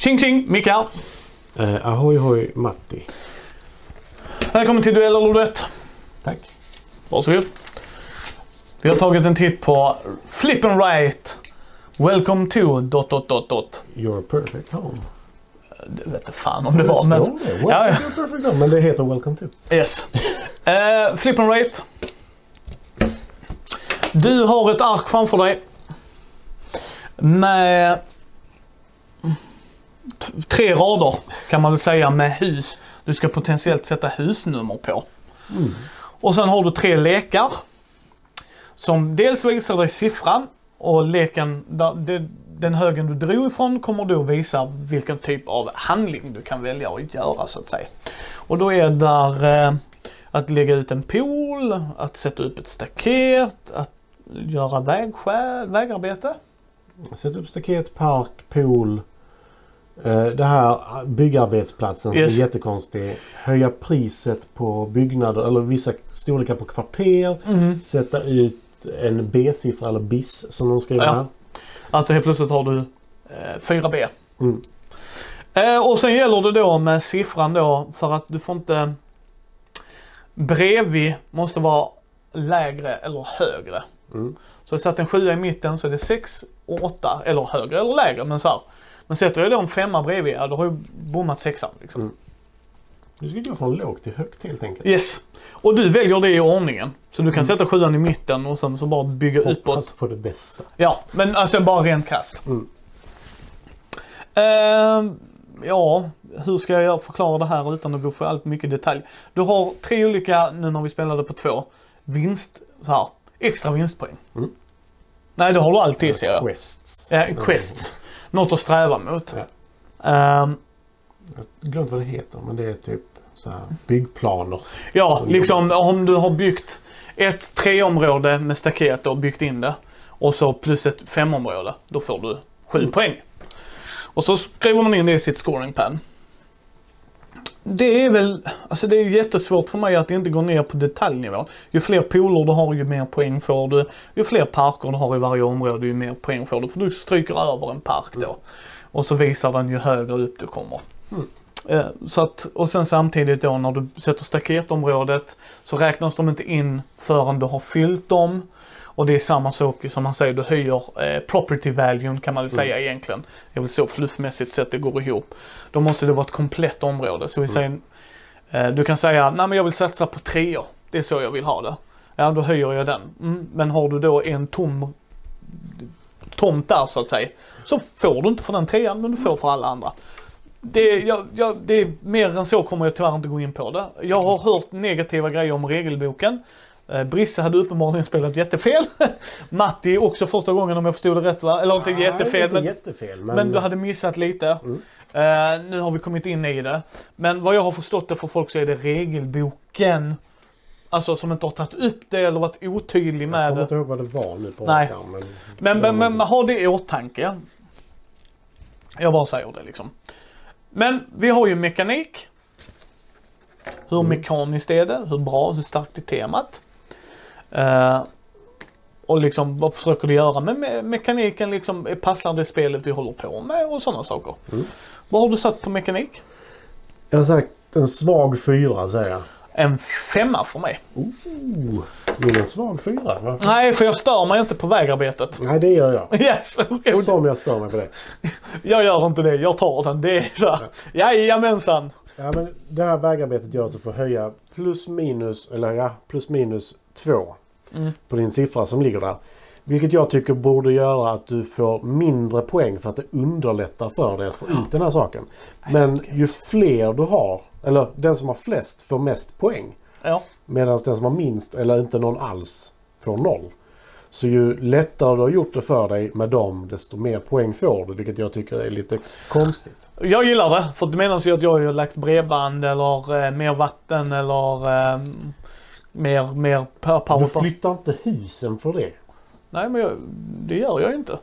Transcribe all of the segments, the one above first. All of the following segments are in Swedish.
Tjing tjing! Här. Eh, ahoy hoj Matti. Välkommen till Duell eller Duett. Tack. Varsågod. Vi har tagit en titt på Flip and Right. Welcome to... Dot, dot, dot, dot. Your perfect home. Det vet fan om det var står men... det. Welcome Ja, ja. to your perfect home. Men det heter Welcome to. Yes. Eh, flip and Right. Du har ett ark framför dig. Med tre rader kan man väl säga med hus. Du ska potentiellt sätta husnummer på. Och sen har du tre lekar. Som dels visar dig siffran och leken, den högen du drog ifrån kommer då visa vilken typ av handling du kan välja att göra så att säga. Och då är där eh, att lägga ut en pool, att sätta upp ett staket, att göra vägskäl, vägarbete. Sätt upp staket, park, pool. Eh, det här byggarbetsplatsen som Yes. är jättekonstig. Höja priset på byggnader eller vissa storlekar på kvarter. Mm. Sätta ut en B-siffra eller BIS som de skriver Ja. här. Att helt plötsligt har du eh, 4B. Mm. Eh, och sen gäller det då med siffran då för att du får inte bredvid måste vara lägre eller högre. Mm. Så jag satt en sjua i mitten så är det 6 och 8 eller högre eller lägre men så här. Men sätter jag då en femma bredvid, ja då har jag bommat sexan liksom. Mm. Du ska gå från lågt till högt helt enkelt. Yes. Och du väljer det i ordningen. Så du kan Mm. sätta sjuan i mitten och sen så bara bygga Hoppas uppåt. på det bästa. Ja, men alltså bara rent kast. Mm. Ehm, ja, hur ska jag förklara det här utan att gå för allt mycket detalj? Du har tre olika, nu när vi spelade på två, vinst, så här, extra vinstpoäng. Mm. Nej, det har du alltid ser jag. Quests. Ja, quests. Något att sträva mot. Ja. Ehm, Jag glömt vad det heter men det är typ så här byggplaner. ja, liksom om du har byggt ett treområde med staket och byggt in det och så plus ett femområde, då får du sju Mm. poäng. Och så skriver man in det i sitt scoring pad. Det är väl, alltså det är jättesvårt för mig att inte gå ner på detaljnivå. Ju fler pooler du har ju mer poäng får du. Ju fler parker du har i varje område ju mer poäng får du. För du stryker över en park då. Och så visar den ju högre upp du kommer. Mm. Eh, Så att, och sen samtidigt då när du sätter staketområdet så räknas de inte in förrän du har fyllt dem. Och det är samma sak som man säger, du höjer eh, property value kan man väl säga egentligen. Det är väl så fluffmässigt sett det går ihop. Då måste det vara ett komplett område. Så vi säger, eh, du kan säga, nej men jag vill satsa på treor. Det är så jag vill ha det. Ja, då höjer jag den. Mm, men har du då en tom tomt där så att säga. Så får du inte för den trean men du får för alla andra. Det, jag, jag, det är mer än så kommer jag tyvärr inte gå in på det. Jag har hört negativa grejer om regelboken. Eh, Brisse hade uppenbarligen spelat jättefel. Matti också första gången om jag förstod det rätt va? Eller inte Nej, jättefel inte men, jättefel men, men du hade missat lite. Mm. Eh, nu har vi kommit in i det. Men vad jag har förstått det för folk så är det regelboken. Alltså som inte har tagit upp det eller varit otydlig jag med kommer det. inte ihåg vad det var nu på Nej. arm, Men, Men, men, men har det i åtanke. Jag bara säger det liksom. Men vi har ju mekanik. Hur Mm. mekaniskt är det? Hur bra? Hur starkt är temat? Eh, och liksom vad försöker du göra med me- mekaniken? Liksom, passar det spelet vi håller på med och sådana saker? Mm. Vad har du satt på mekanik? Jag har sagt en svag fyra säger jag. En femma för mig. Oh, är en svag fyra. Varför? Nej, för jag stör mig inte på vägarbetet. Nej, det gör jag. Yes, okej. Som jag stör mig på det. Jag gör inte det, jag tar den. Det är så här. Jajamensan. Ja, men det här vägarbetet gör att du får höja plus minus, eller ja, plus minus två Mm. på din siffra som ligger där. Vilket jag tycker borde göra att du får mindre poäng för att det underlättar för dig att få ut den här saken. Men ju fler du har, eller den som har flest får mest poäng. Ja. Medan den som har minst eller inte någon alls får noll. Så ju lättare du har gjort det för dig med dem desto mer poäng får du. Vilket jag tycker är lite konstigt. Jag gillar det, för det menas ju att jag har lagt bredband eller eh, mer vatten eller eh, mer, mer per Du power. på- flyttar inte husen för det. Nej, men jag, det gör jag inte.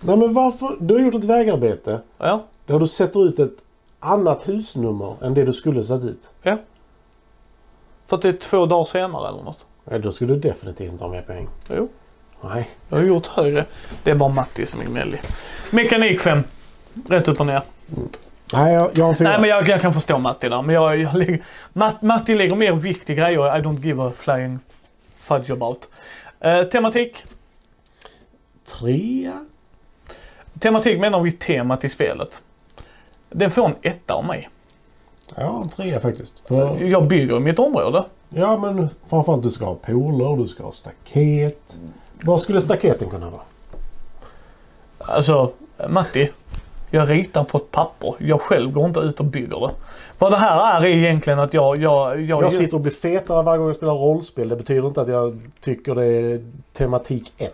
Nej men varför? Du har gjort ett vägarbete Ja, där du sätter ut ett annat husnummer än det du skulle satt ut. ja. För att det är två dagar senare eller något. Nej, då skulle du definitivt inte ha mer poäng. Jo, Nej. jag har gjort högre. Det är bara Matti som är gnällig. Mekanik 5. Rätt upp och ner. Nej, jag, jag fyra. Nej men jag, jag kan förstå Matti där. Men jag, jag lägger, Matt, Matti lägger mer vikt i grejer I don't give a flying fudge about. Eh, tematik. Trea? Tematik menar vi temat i spelet. Den får en etta av mig. Ja, en trea faktiskt. För, Jag bygger mitt område. ja, men framförallt du ska ha poler, du ska ha staket. Vad skulle staketen kunna vara? Alltså, Matti. Jag ritar på ett papper. Jag själv går inte ut och bygger det. Vad det här är är egentligen att jag... Jag, jag, Jag sitter och blir fetare varje gång jag spelar rollspel. Det betyder inte att jag tycker det är tematik 1.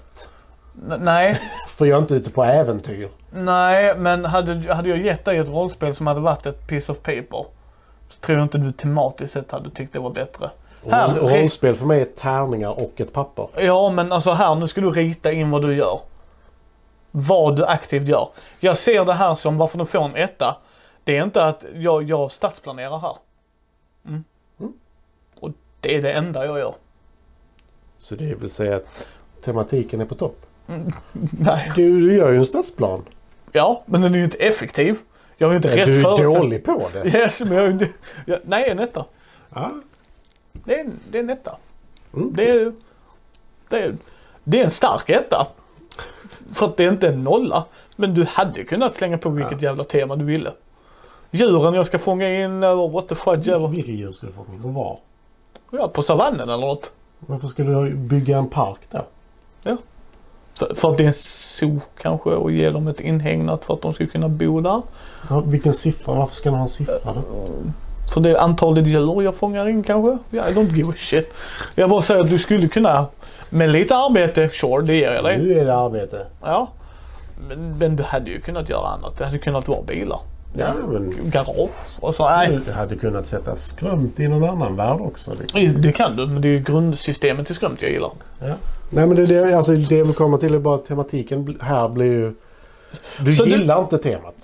N- Nej, För jag är inte ute på äventyr. nej, men hade, hade jag gett dig ett rollspel som hade varit ett piece of paper. Så tror jag inte du tematiskt sett hade tyckt det var bättre. Här, Roll- Rollspel för mig är tärningar och ett papper. Ja, men alltså här, nu ska du rita in vad du gör. Vad du aktivt gör. Jag ser det här som varför du får en etta. Det är inte att jag, jag stadsplanerar här. Mm. Mm. Och det är det enda jag gör. Så det vill säga att tematiken är på topp. Nej. Du, du gör ju en stadsplan. Ja, men den är ju inte effektiv. Jag ju inte rätt Du är dålig på det. Yes, men jag har ju inte... Ja, nej, en etta. Ja. Det är, en- det är en etta. Mm. Det är, det, är, det är en stark etta. För att det är inte en nolla. Men du hade kunnat slänga på vilket jävla tema du ville. Djuren jag ska fånga in eller what the fudge eller... Vilka djur ska du få in och var? Ja, på savannen eller något. Varför ska du bygga en park där? För, för att det är en zoo kanske och ge dem ett inhägnat för att de ska kunna bo där. Ja, vilken siffra? Varför ska du ha en siffra då? För det är antalet djur jag fångar in kanske. I don't give a shit. Jag bara säger att du skulle kunna, med lite arbete, sure det ger jag dig. Nu är det arbete. Ja. Men, men du hade ju kunnat göra annat. Det hade kunnat vara bilar. Ja, men Garage och så. Nej, du hade kunnat sätta skrömt i någon annan värld också. Liksom. det kan du. Men det är ju grundsystemet i skrömt jag gillar. Ja. Nej men det, det, alltså, det jag vill komma till är bara tematiken här blir ju... Du Så du- gillar inte temat.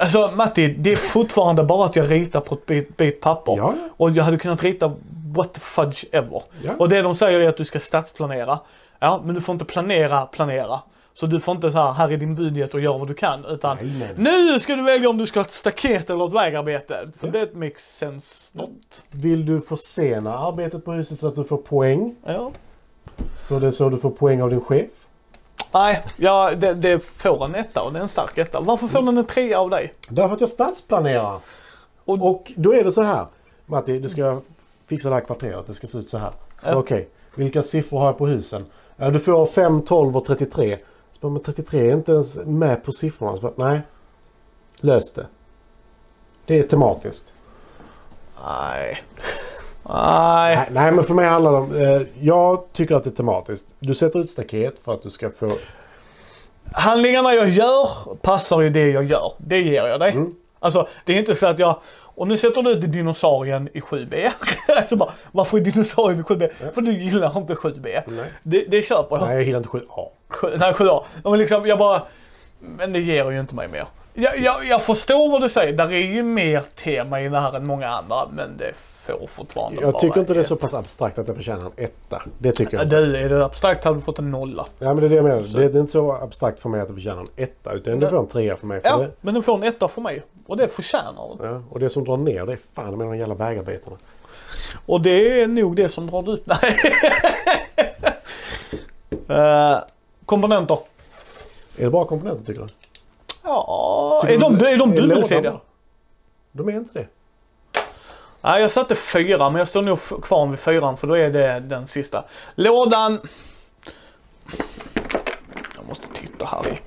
Alltså Matti, det är fortfarande bara att jag ritar på ett bit, bit papper. Ja, Och jag hade kunnat rita what the fudge ever. Ja. Och det de säger är att du ska stadsplanera. Ja, men du får inte planera, planera. Så du får inte så här, här är din budget och gör vad du kan. Utan Nej, nej. nu ska du välja om du ska ha ett staket eller ett vägarbete. För Ja. det makes sense not. Vill du försena arbetet på huset så att du får poäng? Ja. För det är så du får poäng av din chef? Nej, ja, det, det får en etta och det är en stark etta. Varför får den en trea av dig? Därför att jag stadsplanerar. Och- Och, då är det så här. Matti, du ska fixa det här kvarteret. Det ska se ut så här. Ja. Okej, vilka siffror har jag på husen? Du får 5, 12 och 33. Så bara, men 33 är inte ens med på siffrorna. Så bara, nej, lös det. Det är tematiskt. Nej. Nej. Nej, nej, men för mig handlar det om... Eh, jag tycker att det är tematiskt. Du sätter ut staket för att du ska få... Handlingarna jag gör passar ju det jag gör. Det ger jag dig. Mm. Alltså, det är inte så att jag... Och nu sätter du ut dinosaurien i 7B. alltså bara, varför är dinosaurien i 7B? För du gillar inte 7B. Nej, Det, det köper jag. nej jag gillar inte 7A. Sju- Nej, 7A. Ja, Men liksom, jag bara... Men det ger ju inte mig mer. Jag, jag, jag förstår vad du säger. Där är ju mer tema i det här än många andra. Men det får fortfarande Jag tycker inte det är så ett. pass abstrakt att jag förtjänar en etta. Det tycker jag. Du, är det abstrakt hade du fått en nolla. Ja, men det är det jag menar. Det, det är inte så abstrakt för mig att det förtjänar en etta. Utan det får en trea för mig. För Ja, det, men den får en etta för mig. Och det förtjänar den. ja, och det som drar ner det är fan med de jävla vägarbetarna. Och det är nog det som drar ut. Nej. Eh, komponenter. Är det bra komponenter tycker du? Ja, är de, är de dubbelsidiga? De är inte det. Nej, jag satte fyra men jag står nog kvar vid fyran för då är det den sista. Lådan... Jag måste titta här i.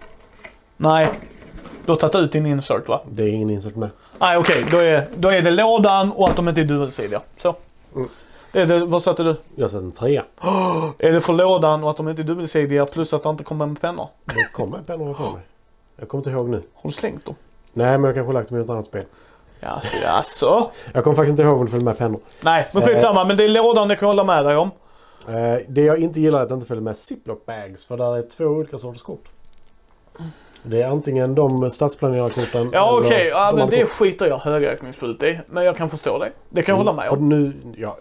Nej. Du har tagit ut din insert va? Det är ingen insert med. Nej okej, då, är, då är det lådan och att de inte är dubbelsidiga. Så. Mm. Är det, vad satte du? Jag sätter en trea. Är det för lådan och att de inte är dubbelsidiga plus att det inte kommer med pennor? Det kommer pennor för mig. Jag kommer inte ihåg nu. Har du slängt dem? Nej, men jag kanske har lagt dem i något annat spel. Jaså, jaså? Jag kommer faktiskt inte ihåg om det följde med pennor. Nej, men skitsamma. Men det är lådan det kan jag hålla med dig om. Eh, det jag inte gillar är att det inte följer med ziplock bags. För där är två olika sorters kort. Det är antingen de stadsplanerarkorten Ja okej, ja, de men det korten. skiter jag högräkningsfullt i. Men jag kan förstå det. Det kan jag hålla med För om. nu, jag,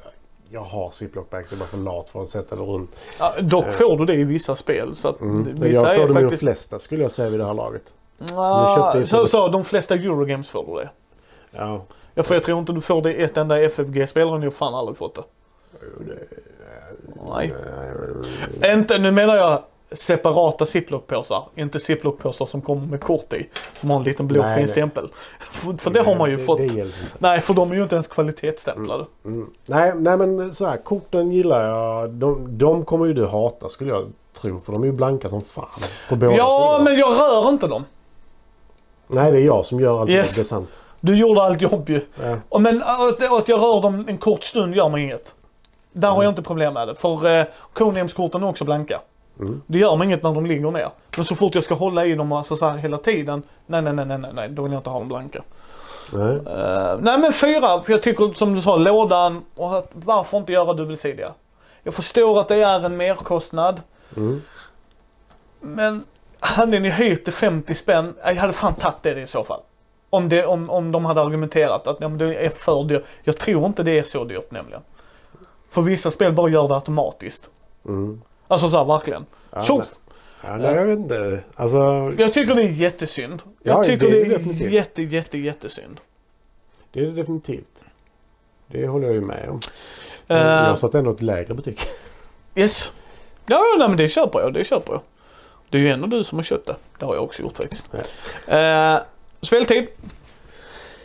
jag har ziplock bags. Jag är bara för lat för att sätta det runt. Ja, dock får du det i vissa spel. Så att Mm. vissa Jag får är dem i de faktiskt... flesta skulle jag säga vid det här laget. Ah, köpte så, jag- så, de flesta Eurogames får du det. Ja. Ja, för jag tror inte du får det i ett enda FFG-spel har nog fan aldrig fått det. Nej. Inte, nu menar jag separata ziplock-påsar. Inte ziplock-påsar som kommer med kort i. Som har en liten blå fin stämpel. För, för det har man ju det, fått. Det. Nej, för de är ju inte ens kvalitetsstämplade. Mm. Nej, nej men så här, korten gillar jag. De, de kommer ju du hata skulle jag tro. För de är ju blanka som fan. På båda Ja, sidor. men jag rör inte dem. Nej, det är jag som gör allt Yes. det är sant. Du gjorde allt jobb ju. Ja. Men att, att jag rör dem en kort stund gör mig inget. Där har jag inte problem med det. För eh, Conehems-korten är också blanka. Mm. Det gör mig inget när de ligger ner. Men så fort jag ska hålla i dem alltså så här hela tiden. Nej, nej, nej, nej, nej. Då vill jag inte ha dem blanka. Nej. Eh, nej men fyra, för jag tycker som du sa, lådan och att, varför inte göra dubbelsidiga? Jag förstår att det är en merkostnad. Mm. Men hade ni höjt till 50 spänn, jag hade fan tagit det i så fall. Om, det, om, om de hade argumenterat att men det är för dyrt. Jag tror inte det är så dyrt nämligen. För vissa spel bara gör det automatiskt. Mm. Alltså så här, verkligen. Ja, nej. Ja, nej, jag vet inte. Alltså, jag tycker det är jättesynd. Jag Ja, tycker det det är är, det definitivt. jätte, jätte, jättesynd. det är det definitivt. Det håller jag ju med om. Men jag satte ändå ett lägre betyg. Yes. Ja, ja nej, men det köper jag. Det köper jag. Det är ju ändå du som har köpt det. Det har jag också gjort faktiskt. Eh, speltid.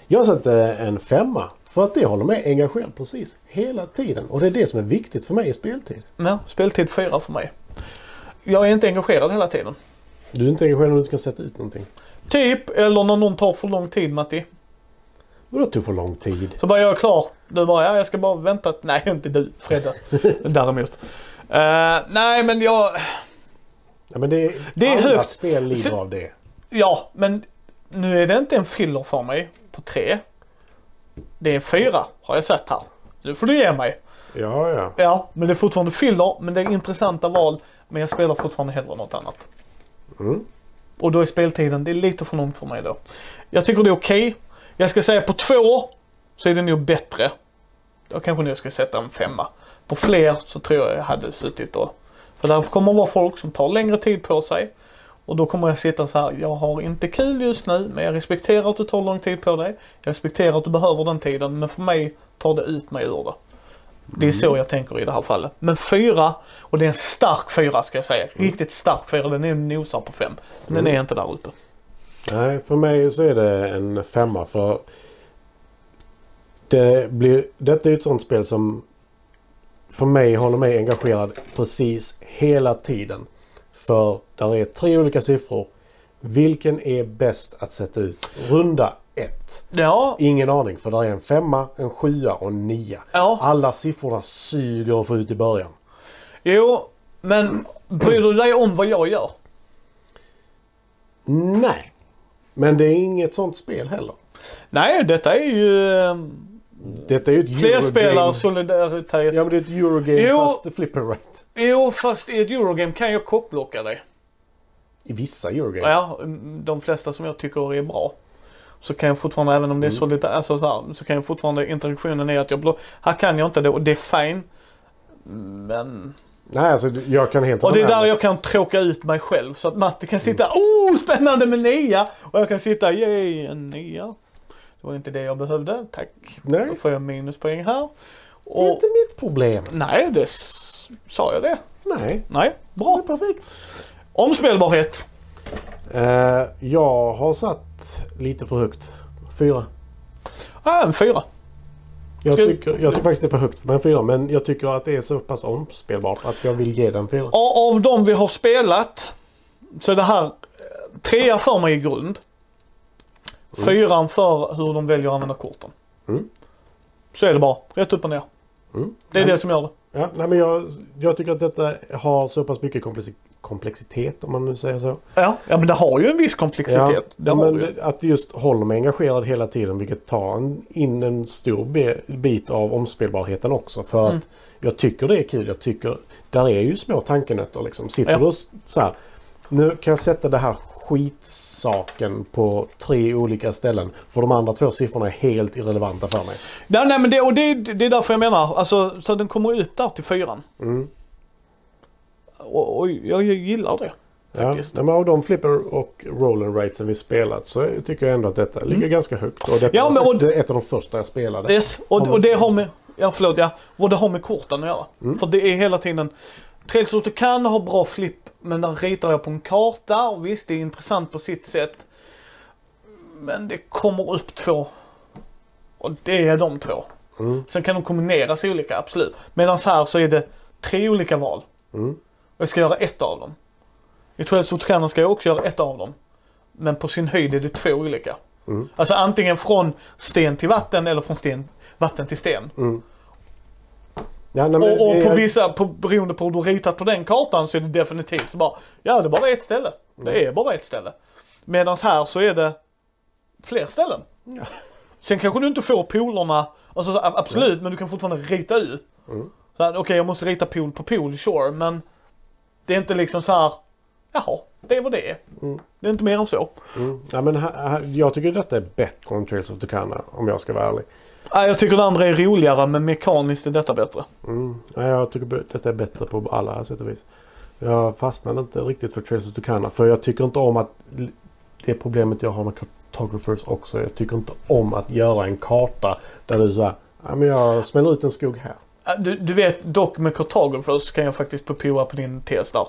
Jag satte en femma. För att det håller mig engagerad precis hela tiden. Och det är det som är viktigt för mig i speltid. Ja, speltid fyra för mig. Jag är inte engagerad hela tiden. Du är inte engagerad när du kan sätta ut någonting. Typ, eller när någon tar för lång tid Matti. Vadå tog för lång tid? Så bara jag är klar. Du bara, ja jag ska bara vänta. Nej, inte du Fredde. Däremot. Eh, nej men jag, Ja, men det är, Det är alla högt. spel lider av det. ja men nu är det inte en filler för mig på tre. Det är fyra har jag sett här. Nu får du ge mig. Ja, ja. Ja, men det är fortfarande filler, men det är intressanta val. Men jag spelar fortfarande hellre något annat. Mm. Och då är speltiden, det är lite för långt för mig då. Jag tycker det är okej. Jag ska säga på två så är det nog bättre. Då kanske nu jag ska sätta en femma. På fler så tror jag jag hade suttit och... För där kommer vara folk som tar längre tid på sig. Och då kommer jag sitta så här, jag har inte kul just nu men jag respekterar att du tar lång tid på dig. Jag respekterar att du behöver den tiden men för mig tar det ut mig ur det. Det är så jag tänker i det här fallet. Men fyra, och det är en stark fyra ska jag säga. Riktigt stark fyra, den är nosar på fem. Men den är inte där uppe. Nej, för mig så är det en femma. För det blir, detta är ett sånt spel som för mig håller mig engagerad precis hela tiden. För där är tre olika siffror. Vilken är bäst att sätta ut? Runda ett. Ja, Ingen aning för där är en femma, en sjua och en nia. ja, Alla siffrorna suger att få ut i början. jo, men bryr du dig om vad jag gör? Nej. Men det är inget sånt spel heller. Nej, detta är ju Detta är ju ett flerspelar Eurogame. solidaritet. Ja men det är ett Eurogame Jo. fast flipper right. Jo, fast i ett Eurogame kan jag kockblocka dig. I vissa Eurogames. Ja, mm, de flesta som jag tycker är bra. Så kan jag fortfarande, även om det är Mm. solidaritet, alltså så, här, så kan jag fortfarande interaktionen är att jag blockar. Här kan jag inte det och det är fine. Men Nej alltså jag kan helt Och det är där jag kan tråka ut mig själv. Så att Matte kan sitta, oh spännande med nia! Och jag kan sitta, yay en nia. Var inte det jag behövde, tack. Nej. Då får jag minuspoäng här. Det är Och, inte mitt problem. nej, det sa jag det? Nej. Nej, Det är bra. perfekt. Omspelbarhet. Eh, jag har satt lite för högt. Fyra. Ah, en fyra. Jag Ska- tycker, jag tycker faktiskt det är för högt för en fyra. Men jag tycker att det är så pass omspelbart att jag vill ge den fyra. Och av de vi har spelat så är det här eh, trea för mig i grund. Fyran för hur de väljer att använda korten. Mm. Så är det bara, rätt upp och ner. Mm. Det är Nej, det som gör det. Ja, nej, men jag, jag tycker att detta har så pass mycket komplexi- komplexitet om man nu säger så. Ja, ja men det har ju en viss komplexitet. har men att just håller mig engagerad hela tiden vilket tar en, in en stor be, bit av omspelbarheten också. För Mm. att jag tycker det är kul. Jag tycker, där är ju små tankenötter liksom. Sitter Ja. du så här. Nu kan jag sätta det här skitsaken på tre olika ställen. För de andra två siffrorna är helt irrelevanta för mig. Ja, nej men det, och det, det är därför jag menar, alltså så den kommer upp där till fyran. Mm. Och, och jag gillar det. Ja, faktiskt. men av de flipper och roll and ratesen vi spelat så tycker jag ändå att detta ligger ganska högt. Och detta Mm. Ja, men- faktiskt ett av de första jag spelade. Yes, och, och det har med, ja förlåt, ja, och det har med korten att göra. Mm. För det är hela tiden, Trails of kan ha bra flipp, men där ritar jag på en karta och visst det är intressant på sitt sätt. Men det kommer upp två. Och det är de två. Mm. Sen kan de kombineras olika, absolut. Medan här så är det tre olika val. Mm. Och jag ska göra ett av dem. I Trails of Tucana ska jag också göra ett av dem. Men på sin höjd är det två olika. Mm. Alltså antingen från sten till vatten eller från sten, vatten till sten. Mm. Ja, nej, men, Och, och på vissa, på, beroende på hur du ritat på den kartan så är det definitivt så bara, ja det är bara ett ställe. Det Mm. är bara ett ställe. Medan här så är det fler ställen. Ja. Sen kanske du inte får polerna, alltså så, absolut, men du kan fortfarande rita ut. Mm. Okej, jag måste rita pool på pool, sure, men det är inte liksom så här, jaha, det är vad det. Mm. Det är inte mer än så. Mm. Ja, men här, här, jag tycker detta är bättre än Trails of Tucana om jag ska vara ärlig. Nej, jag tycker det andra är roligare, men mekaniskt är detta bättre. Mm. Ja, jag tycker detta är bättre på alla sätt och vis. Jag fastnade inte riktigt för Trails of Tucana för jag tycker inte om att det är problemet jag har med cartographers också. Jag tycker inte om att göra en karta där du säger ja, men jag smäller ut en skog här. Du, du vet, dock med Cartographers kan jag faktiskt påa på din tes där.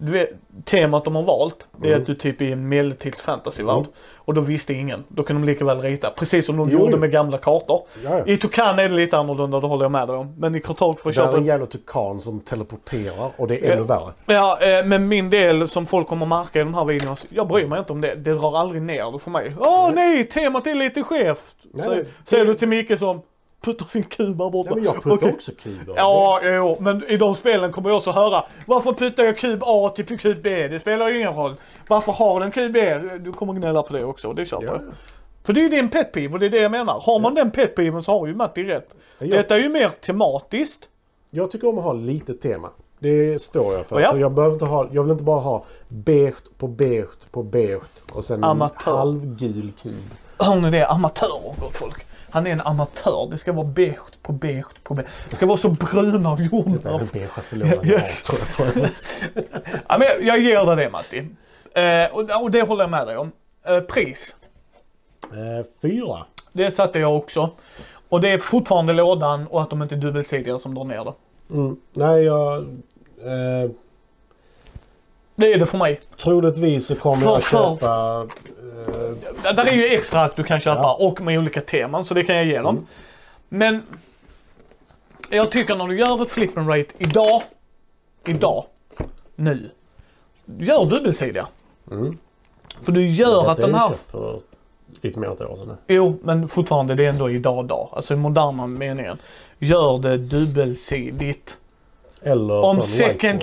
Du vet, temat de har valt, det är Mm. att du typ är i en medeltids fantasyvärld. Mm. Och då visste ingen. Då kan de lika väl rita. Precis som de Jo, gjorde jo. med gamla kartor. Ja, ja. I Tukan är det lite annorlunda, det håller jag med dig om. Men i Cartographers Där är en jävla tukan som teleporterar och det är ännu värre. Ja, eh, men min del som folk kommer märka i de här videorna, jag bryr mig inte om det. Det drar aldrig ner det för mig. Åh nej, temat är lite skevt! Säger du till Micke som puttar sin kub här borta. Ja, men jag puttar Okej. också kuber. Ja, jo, men i de spelen kommer jag också höra Varför puttar jag kub A till kub B? Det spelar ju ingen roll. Varför har den kub B? Du kommer gnälla på det också, det köper Ja. jag. För det är ju din pet peeve och det är det jag menar. Har man den pet peeven så har ju Matti rätt. Jag, Detta är ju mer tematiskt. jag tycker om att ha lite tema. Det står jag för. Ja. Så jag, behöver inte ha, jag vill inte bara ha beige på beige på beige och sen Amatör. en halvgul kub. Hör ni det? Amatörer gott folk. Han är en amatör. Det ska vara beige på beige på beige. Det ska vara så bruna och Det är jordnötter. den beigaste lådan jag har tror jag för övrigt. Ja, men jag ger dig det Matti. Eh, och, och det håller jag med dig om. Eh, pris. Eh, fyra. Det satte jag också. Och det är fortfarande lådan och att de inte är dubbelsidiga som drar ner det. Mm. Nej, jag... Eh, Det är det för mig. troligtvis så kommer För- jag för- Eh, Där är ju extra du kan köpa Ja. och med olika teman så det kan jag ge dem. Mm. Men jag tycker när du gör ett flip and rate idag, idag, nu. Gör dubbelsidiga. mm. För du gör att den här... för lite mer än ett år sedan. Jo, men fortfarande det är ändå idag dag. Alltså i moderna meningen. Gör det dubbelsidigt. Eller Om second whiteboard.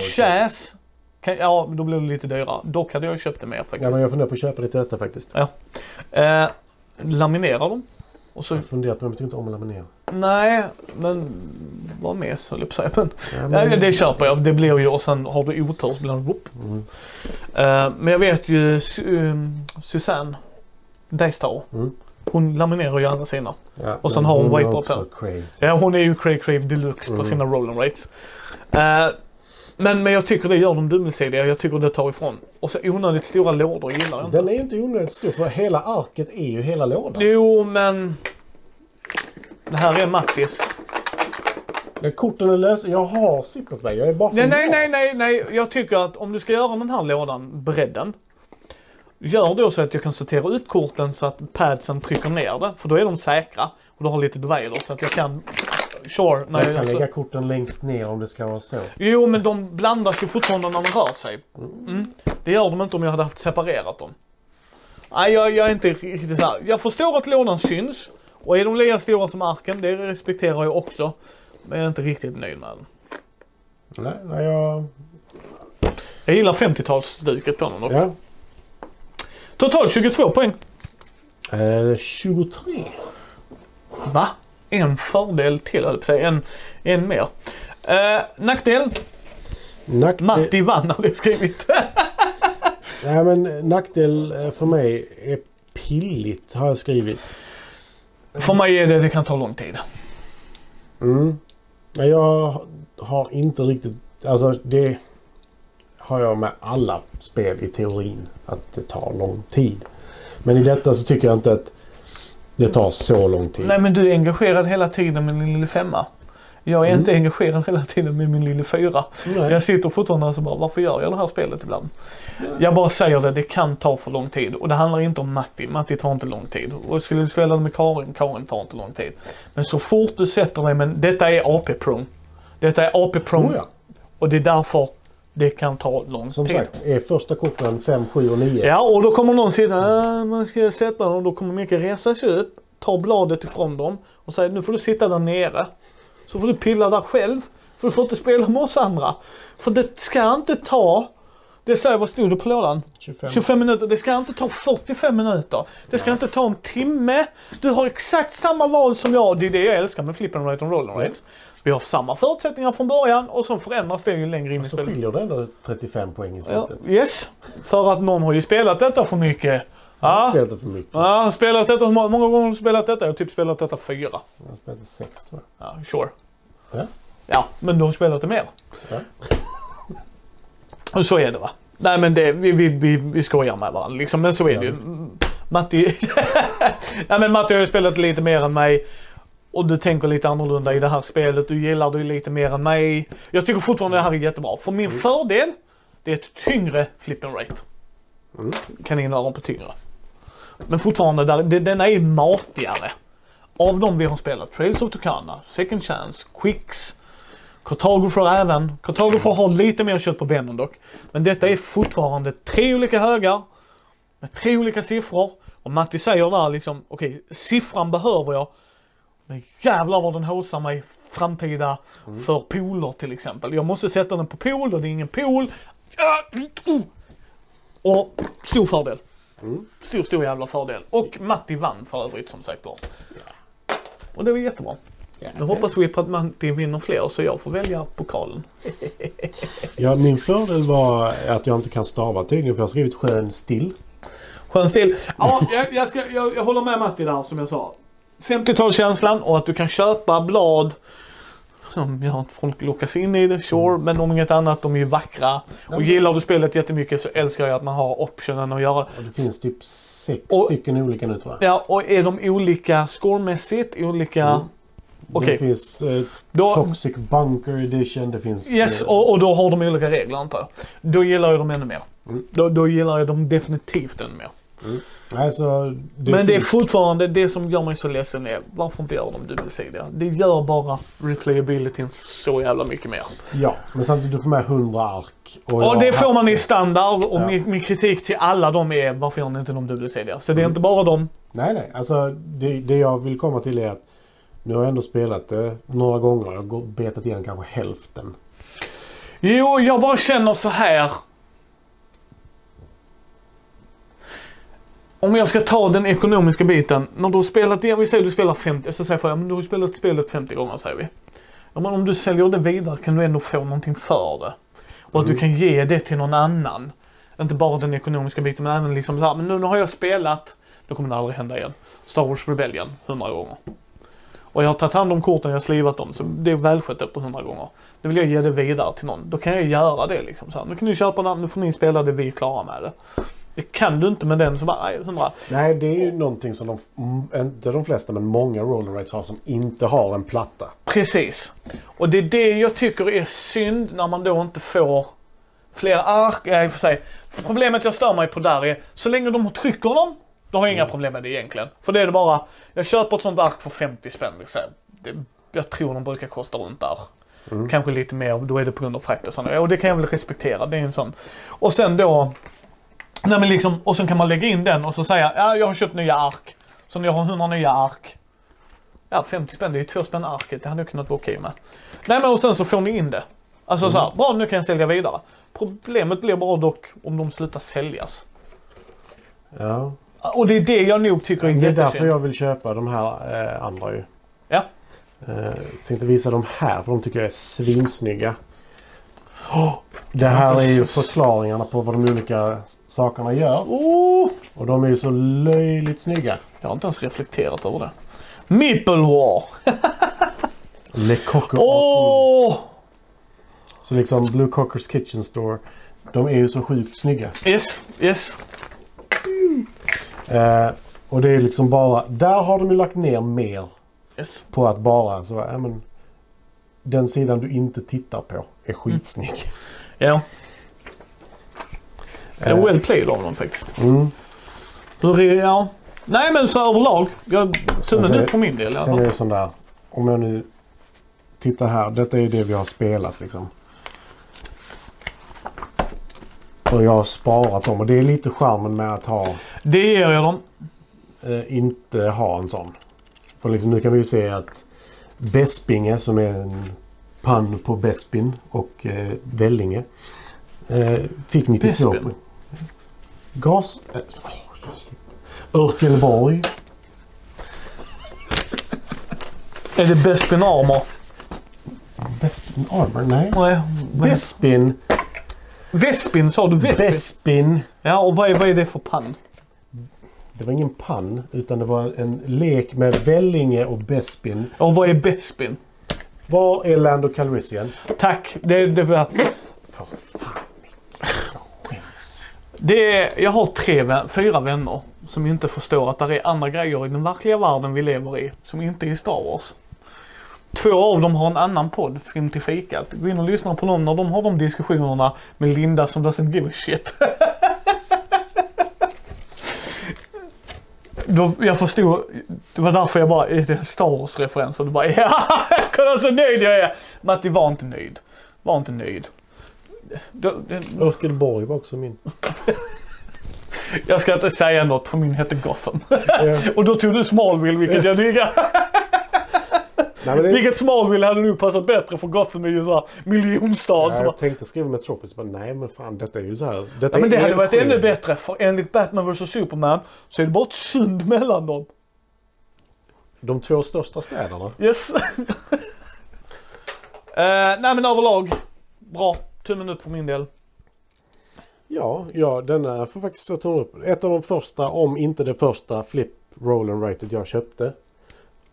Ja då blir det lite dyrare. Dock hade jag köpt det mer Ja, faktiskt. men jag funderar på att köpa lite detta faktiskt. Eh, laminera dem. Och så, Jag har funderat men jag tycker inte om att laminera. nej, men var med så höll jag på. Men, Ja, ja, det köper jag. Det blir ju och sen har du otur så blir det whoop. Mm. Eh, men jag vet ju um, Susanne Daystar. Mm. Hon laminerar ju alla sina. Ja, Och sen men har hon på. crazy. Ja, hon är ju Cray Crave deluxe på Mm. sina roll and rates. Eh, men, men jag tycker det gör dem dubbelsidiga. Jag tycker det tar ifrån. Och så onödigt stora lådor gillar jag inte. Den är ju inte onödigt stor för hela arket är ju hela lådan. Jo, men... Det här är Mattis. Ja, Korten är lösa. Jag har ziplock Jag är bara Nej, nej, nej, nej, nej. Jag tycker att om du ska göra den här lådan, bredden. Gör då så att jag kan sortera ut korten så att padsen trycker ner det. För då är de säkra. Och du har lite divider så att jag kan... Sure. Jag, kan alltså, lägga korten längst ner om det ska vara så. jo, men de blandas ju fortfarande när de rör sig. Mm. Det gör de inte om jag hade haft separerat dem. Nej, jag, jag är inte riktigt här. Jag förstår att lådan syns. Och är de lika stora som arken, det respekterar jag också. Men jag är inte riktigt nöjd med den. Nej, nej jag... Jag gillar 50-talsstuket på den dock. Ja. Totalt 22 poäng. Eh, 23. Va? En fördel till, höll säga. En, en mer. Eh, nackdel? Nackdel, Matti vann hade jag skrivit. nej, men nackdel eh, för mig är pilligt har jag skrivit. För mig är det, det kan ta lång tid. Mm. Jag har inte riktigt... Alltså det... har jag med alla spel i teorin att det tar lång tid. Men i detta så tycker jag inte att det tar så lång tid. Nej men du är engagerad hela tiden med din lilla femma. Jag är Mm. inte engagerad hela tiden med min lilla fyra. Nej. Jag sitter fortfarande och så bara, varför gör jag det här spelet ibland? Jag bara säger det, det kan ta för lång tid. Och det handlar inte om Matti. Matti tar inte lång tid. Och skulle du spela det med Karin, Karin tar inte lång tid. Men så fort du sätter dig, men detta är AP-prong. Detta är AP-prong Oh ja. och det är därför det kan ta lång Som tid. sagt, är första korten 5, 7 och 9. Ja, och då kommer någon säga, äh, man ska jag sätta dem? Då kommer Micke resa sig upp, ta bladet ifrån dem och säga, nu får du sitta där nere. Så får du pilla där själv, för du får inte spela med oss andra. För det ska inte ta, det säger, vad stod det på lådan? 25. 25 minuter. Det ska inte ta 45 minuter. Det ska inte ta en timme. Du har exakt samma val som jag. Det är det jag älskar med Flip and Right och Roll and Rights. Vi har samma förutsättningar från början och så förändras det ju längre in i Så spelet. skiljer det ändå 35 poäng i Ja, slutet. yes, för att någon har ju spelat detta för mycket. Ja, Spelet är för mycket. ja spelat detta, hur många gånger har du spelat detta? Jag har typ spelat detta fyra. Jag har spelat 6 tror jag. Ja, sure. Ja. Ja, men du har spelat det mer. Ja. Och så är det va. Nej men det, vi, vi, vi, vi skojar med varandra liksom, men så är det ju. Matti, Nej men Matti har ju spelat lite mer än mig. Och du tänker lite annorlunda i det här spelet. Du gillar det lite mer än mig. Jag tycker fortfarande det här är jättebra. För min fördel, det är ett tyngre flip and rate. Mm. Kaninöron på tyngre. Men fortfarande, där, det, denna är matigare. Av de vi har spelat, Trails of Tucana, Second Chance, Quicks, Cartographer även. Cartographer har lite mer kött på benen dock. Men detta är fortfarande tre olika högar med tre olika siffror. Och Matti säger där liksom, okej, siffran behöver jag. Men jävlar vad den haussar mig framtida för poler till exempel. Jag måste sätta den på pool och det är ingen pool. Och stor fördel. Stor, stor jävla fördel. Och Matti vann för övrigt som sagt var. Och det var jättebra. Nu hoppas vi på att Matti vinner fler så jag får välja pokalen. Ja, min fördel var att jag inte kan stava tydligen för jag har skrivit skön still. Skön stil. Ja, jag, jag, ska, jag, jag håller med Matti där som jag sa. 50-talskänslan och att du kan köpa blad som gör att folk lockas in i det, sure. Men om inget annat, de är ju vackra. Och gillar du spelet jättemycket så älskar jag att man har optionen att göra. Och det finns typ sex Och- stycken olika nu tror jag. Ja, och är de olika scoremässigt, olika... Mm. Okej. Det finns eh, Då, Toxic Bunker Edition. Det finns... yes, eh, och, och då har de olika regler antar jag. Då gillar jag dem ännu mer. Mm. Då, då gillar jag dem definitivt ännu mer. Alltså, det Men det är fortfarande, det som gör mig så ledsen är varför inte gör de dubbelsidiga? Det gör bara replayabilityn så jävla mycket mer. Ja, men samtidigt du får med 100 ark. Och, Och det får man i standard och Ja. min, min kritik till alla dem är varför gör ni inte de dubbelsidiga? Så det är Mm. inte bara dem. Nej, nej. Alltså det, det jag vill komma till är att nu har jag ändå spelat det några gånger. Jag har gå- betat igen kanske hälften. Jo, jag bara känner så här. Om jag ska ta den ekonomiska biten. När du har spelat det, vi säger du spelar 50, så säger jag, men du har spelat spelet 50 gånger säger vi. Ja, men om du säljer det vidare kan du ändå få någonting för det. Och att du kan ge det till någon annan. Inte bara den ekonomiska biten men även liksom så här, men nu, nu har jag spelat, då kommer det aldrig hända igen. Star Wars Rebellion 100 gånger. Och jag har tagit hand om korten, jag har slivat dem, så det är välskött efter 100 gånger. Nu vill jag ge det vidare till någon. Då kan jag göra det liksom. Så här, nu kan ni köpa den, nu får ni spela det, vi är klara med det. Det kan du inte med den, så bara, nej, 100. Nej, det är ju någonting som de, mm, inte de flesta, men många roll and som inte har en platta. Precis. Och det är det jag tycker är synd när man då inte får fler ark. Ja, i och för sig. Problemet jag stör mig på där är, så länge de trycker dem, då har jag inga problem med det egentligen. För det är det bara, jag köper ett sånt ark för 50 spänn. Liksom. Det, jag tror de brukar kosta runt där. Kanske lite mer, då är det på grund av frakt och sånt. Och det kan jag väl respektera, det är en sån. Och sen då, nej men liksom, och sen kan man lägga in den och så säga, ja jag har köpt nya ark. Så när jag har 100 nya ark, Ja, 50 spänn, det är ju två spänn arket. Det hade jag kunnat vara okej med. Nej men och sen så får ni in det. Alltså så här, bra nu kan jag sälja vidare. Problemet blir bara dock om de slutar säljas. Ja. Och det är det jag nog tycker är Det är därför jättesynd. jag vill köpa de här eh, andra ju. Ja. Eh, tänkte visa de här för de tycker jag är svinsnygga. Det här är ju förklaringarna på vad de olika sakerna gör. oh, Och de är ju så löjligt snygga. jag har inte ens reflekterat över det. Meeple War! Le Cocker Åh! Så liksom Blue Cockers Kitchen Store. De är ju så sjukt snygga. Yes, yes. Eh, och det är liksom bara, där har de ju lagt ner mer yes. på att bara så, ja men. Den sidan du inte tittar på är skitsnygg. Ja. Det Eh, är well played av dem faktiskt. Mm. Hur är, ja. Nej men så överlag. Jag tummen upp för min del i alla Sen är det sån där, om jag nu tittar här. Detta är det vi har spelat liksom. Och jag har sparat dem och det är lite charmen med att ha, Det ger jag dem. eh, inte ha en sån. För liksom nu kan vi ju se att Bespinge som är en pann på Bespin och eh, Vellinge. Eh, fick 92 Bespin? poäng. Gas... Eh, oh, Örkelborg. Är det Bespin Armor? Bespin Armor? Nej. Nej. Bespin. Vespin sa du Vespin? Bespin. Ja och vad är, vad är det för pann? Det var ingen pann utan det var en lek med Vellinge och Bespin. Och vad är Bespin? Var är Lando Calrissian? Tack. Det, det, För fan det är, jag har tre, fyra vänner som inte förstår att det är andra grejer i den verkliga världen vi lever i som inte är Star Wars. Två av dem har en annan podd, Film till fikat. Gå in och lyssna på dem när de har de diskussionerna med Linda som doesn't give a shit. Då, jag förstod, det var därför jag bara, är det en Star Wars-referens? Och du bara, ja, kolla så nöjd jag är! Matti var inte nöjd. Var inte nöjd. Då, det, Örkelborg var också min. jag ska inte säga något för min hette Gotham. Och då tog du Smallville, vilket jag diggar. Nej, det, Vilket Smallville hade nog passat bättre för Gotham är ju såhär miljonstad. ja, så bara, jag tänkte skriva Metropolis men nej men fan detta är ju så här. Detta ja, men det hade varit ännu bättre för enligt Batman vs Superman så är det bara ett sund mellan dem. De två största städerna. Yes. Eh, nej men överlag, bra. Tummen upp för min del. Ja, ja denna får faktiskt stå tummen upp. Ett av de första, om inte det första, flip roll and write jag köpte.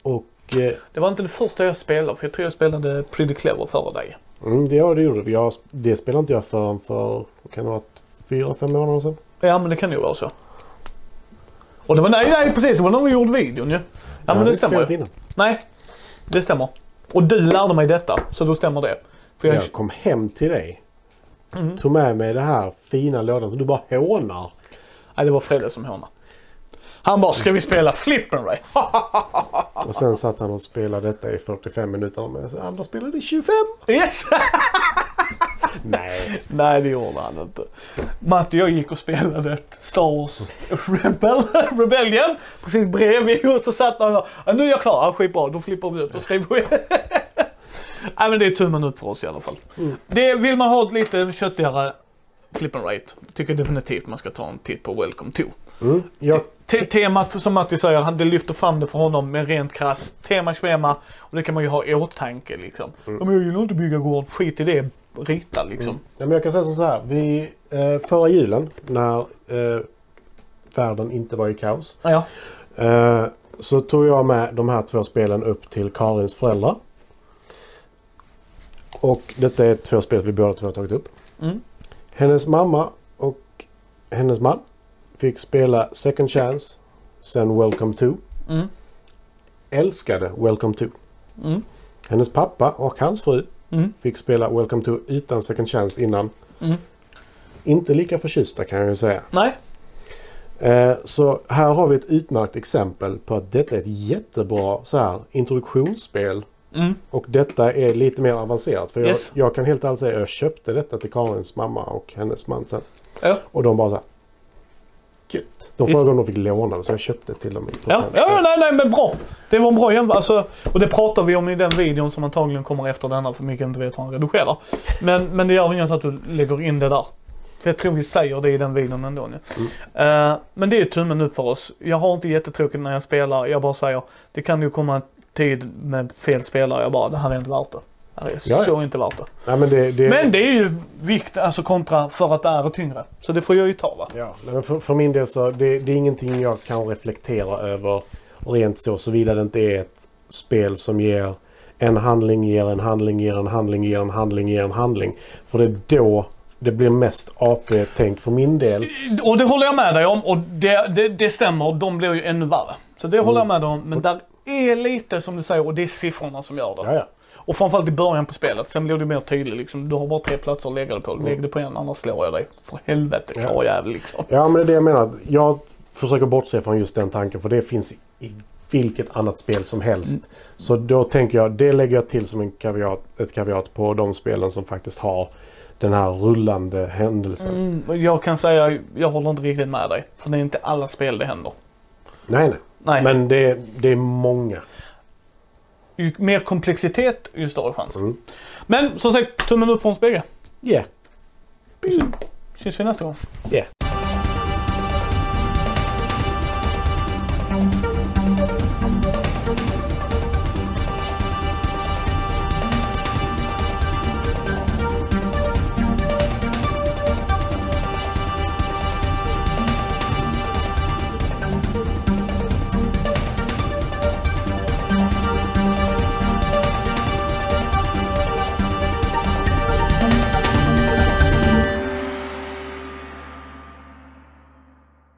Och eh, Det var inte det första jag spelade för jag tror jag spelade Pretty Clever före dig. mm, det, ja, det gjorde vi. Jag, det spelade inte jag förrän för, kan det ha varit, fyra, fem månader sedan. Ja men det kan nog vara så. Och det var, nej nej precis, det var när vi gjorde videon ju. Ja, men det stämmer ju. Nej, det stämmer. Och du lärde mig detta, så då stämmer det. För jag, Jag kom hem till dig. Mm. Tog med mig det här fina lådan som du bara hånar. Nej, det var Fredde som hånade. Han bara, ska vi spela Flip and Ray? Och sen satt han och spelade detta i 45 minuter. Men andra spelade i 25. Yes! Nej. Nej, det gjorde han inte. Matte och jag gick och spelade Star Wars Rebel, Rebellion precis bredvid och så satt han och ja, nu är jag klar, ja, skitbra, då flippar vi ut och skriver. Nej men det är tummen upp för oss i alla fall. Det, vill man ha ett lite köttigare flip and rate, tycker jag definitivt man ska ta en titt på Welcome to. Mm. Jag, Te- Temat som Matti säger, han- det lyfter fram det för honom med rent krasst tema, schema och det kan man ju ha i åtanke liksom. Ja, men jag gillar inte bygga gård, skit i det, rita liksom. ja, men jag kan säga som så här. Vi, eh, förra julen när eh, världen inte var i kaos. Ja. Eh, så tog jag med de här två spelen upp till Karins föräldrar. Och detta är två spel vi båda två har tagit upp. Mm. Hennes mamma och hennes man fick spela Second Chance, sen Welcome to. Mm. Älskade Welcome to. Mm. Hennes pappa och hans fru Mm. fick spela Welcome to utan Second Chance innan. Mm. Inte lika förtjusta kan jag ju säga. Nej. Eh, så här har vi ett utmärkt exempel på att detta är ett jättebra så här, introduktionsspel. Mm. Och detta är lite mer avancerat. För Yes. jag, jag kan helt ärligt säga att jag köpte detta till Karins mamma och hennes man sen. Ja. Och de bara så här. Gött. De frågade om de fick låna det så jag köpte till dem. Ja, ja, nej, nej, men bra. Det var en bra jämförelse. Alltså, och det pratar vi om i den videon som antagligen kommer efter denna för Micke inte vet hur han redigerar. Men, men det gör inget att du lägger in det där. För jag tror vi säger det i den videon ändå nu. Eh, men det är tummen upp för oss. Jag har inte jättetråkigt när jag spelar. Jag bara säger, det kan ju komma en tid med fel spelare. Jag bara, det här är inte värt det. Är Ja, så inte det. Nej, men det, det, Men det är ju vikt, alltså kontra för att det är tyngre. Så det får jag ju ta va. Ja, men för, för min del så det, det är ingenting jag kan reflektera över rent så såvida det inte är ett spel som ger en handling, ger en handling, ger en handling, ger en handling, ger en handling. För det är då det blir mest AP-tänk för min del. Och det håller jag med dig om och det, det, det stämmer. De blir ju ännu värre. Så det håller jag med dig om. Men där är lite som du säger och det är siffrorna som gör det. Ja, ja. Och framförallt i början på spelet. Sen blir det mer tydligt liksom. Du har bara tre platser att lägga det på. Lägg det på en annars slår jag dig. För helvete karljävel liksom. ja, men det är det jag menar. Jag försöker bortse från just den tanken för det finns i vilket annat spel som helst. Så då tänker jag, det lägger jag till som en kaviat, ett kaviat på de spelen som faktiskt har den här rullande händelsen. Mm, jag kan säga, jag håller inte riktigt med dig. För det är inte alla spel det händer. Nej, nej. Nej. Men det, det är många. Ju mer komplexitet, ju större chans. Mm. Men som sagt, tummen upp från oss bägge. Yeah. Syns vi nästa gång. Yeah.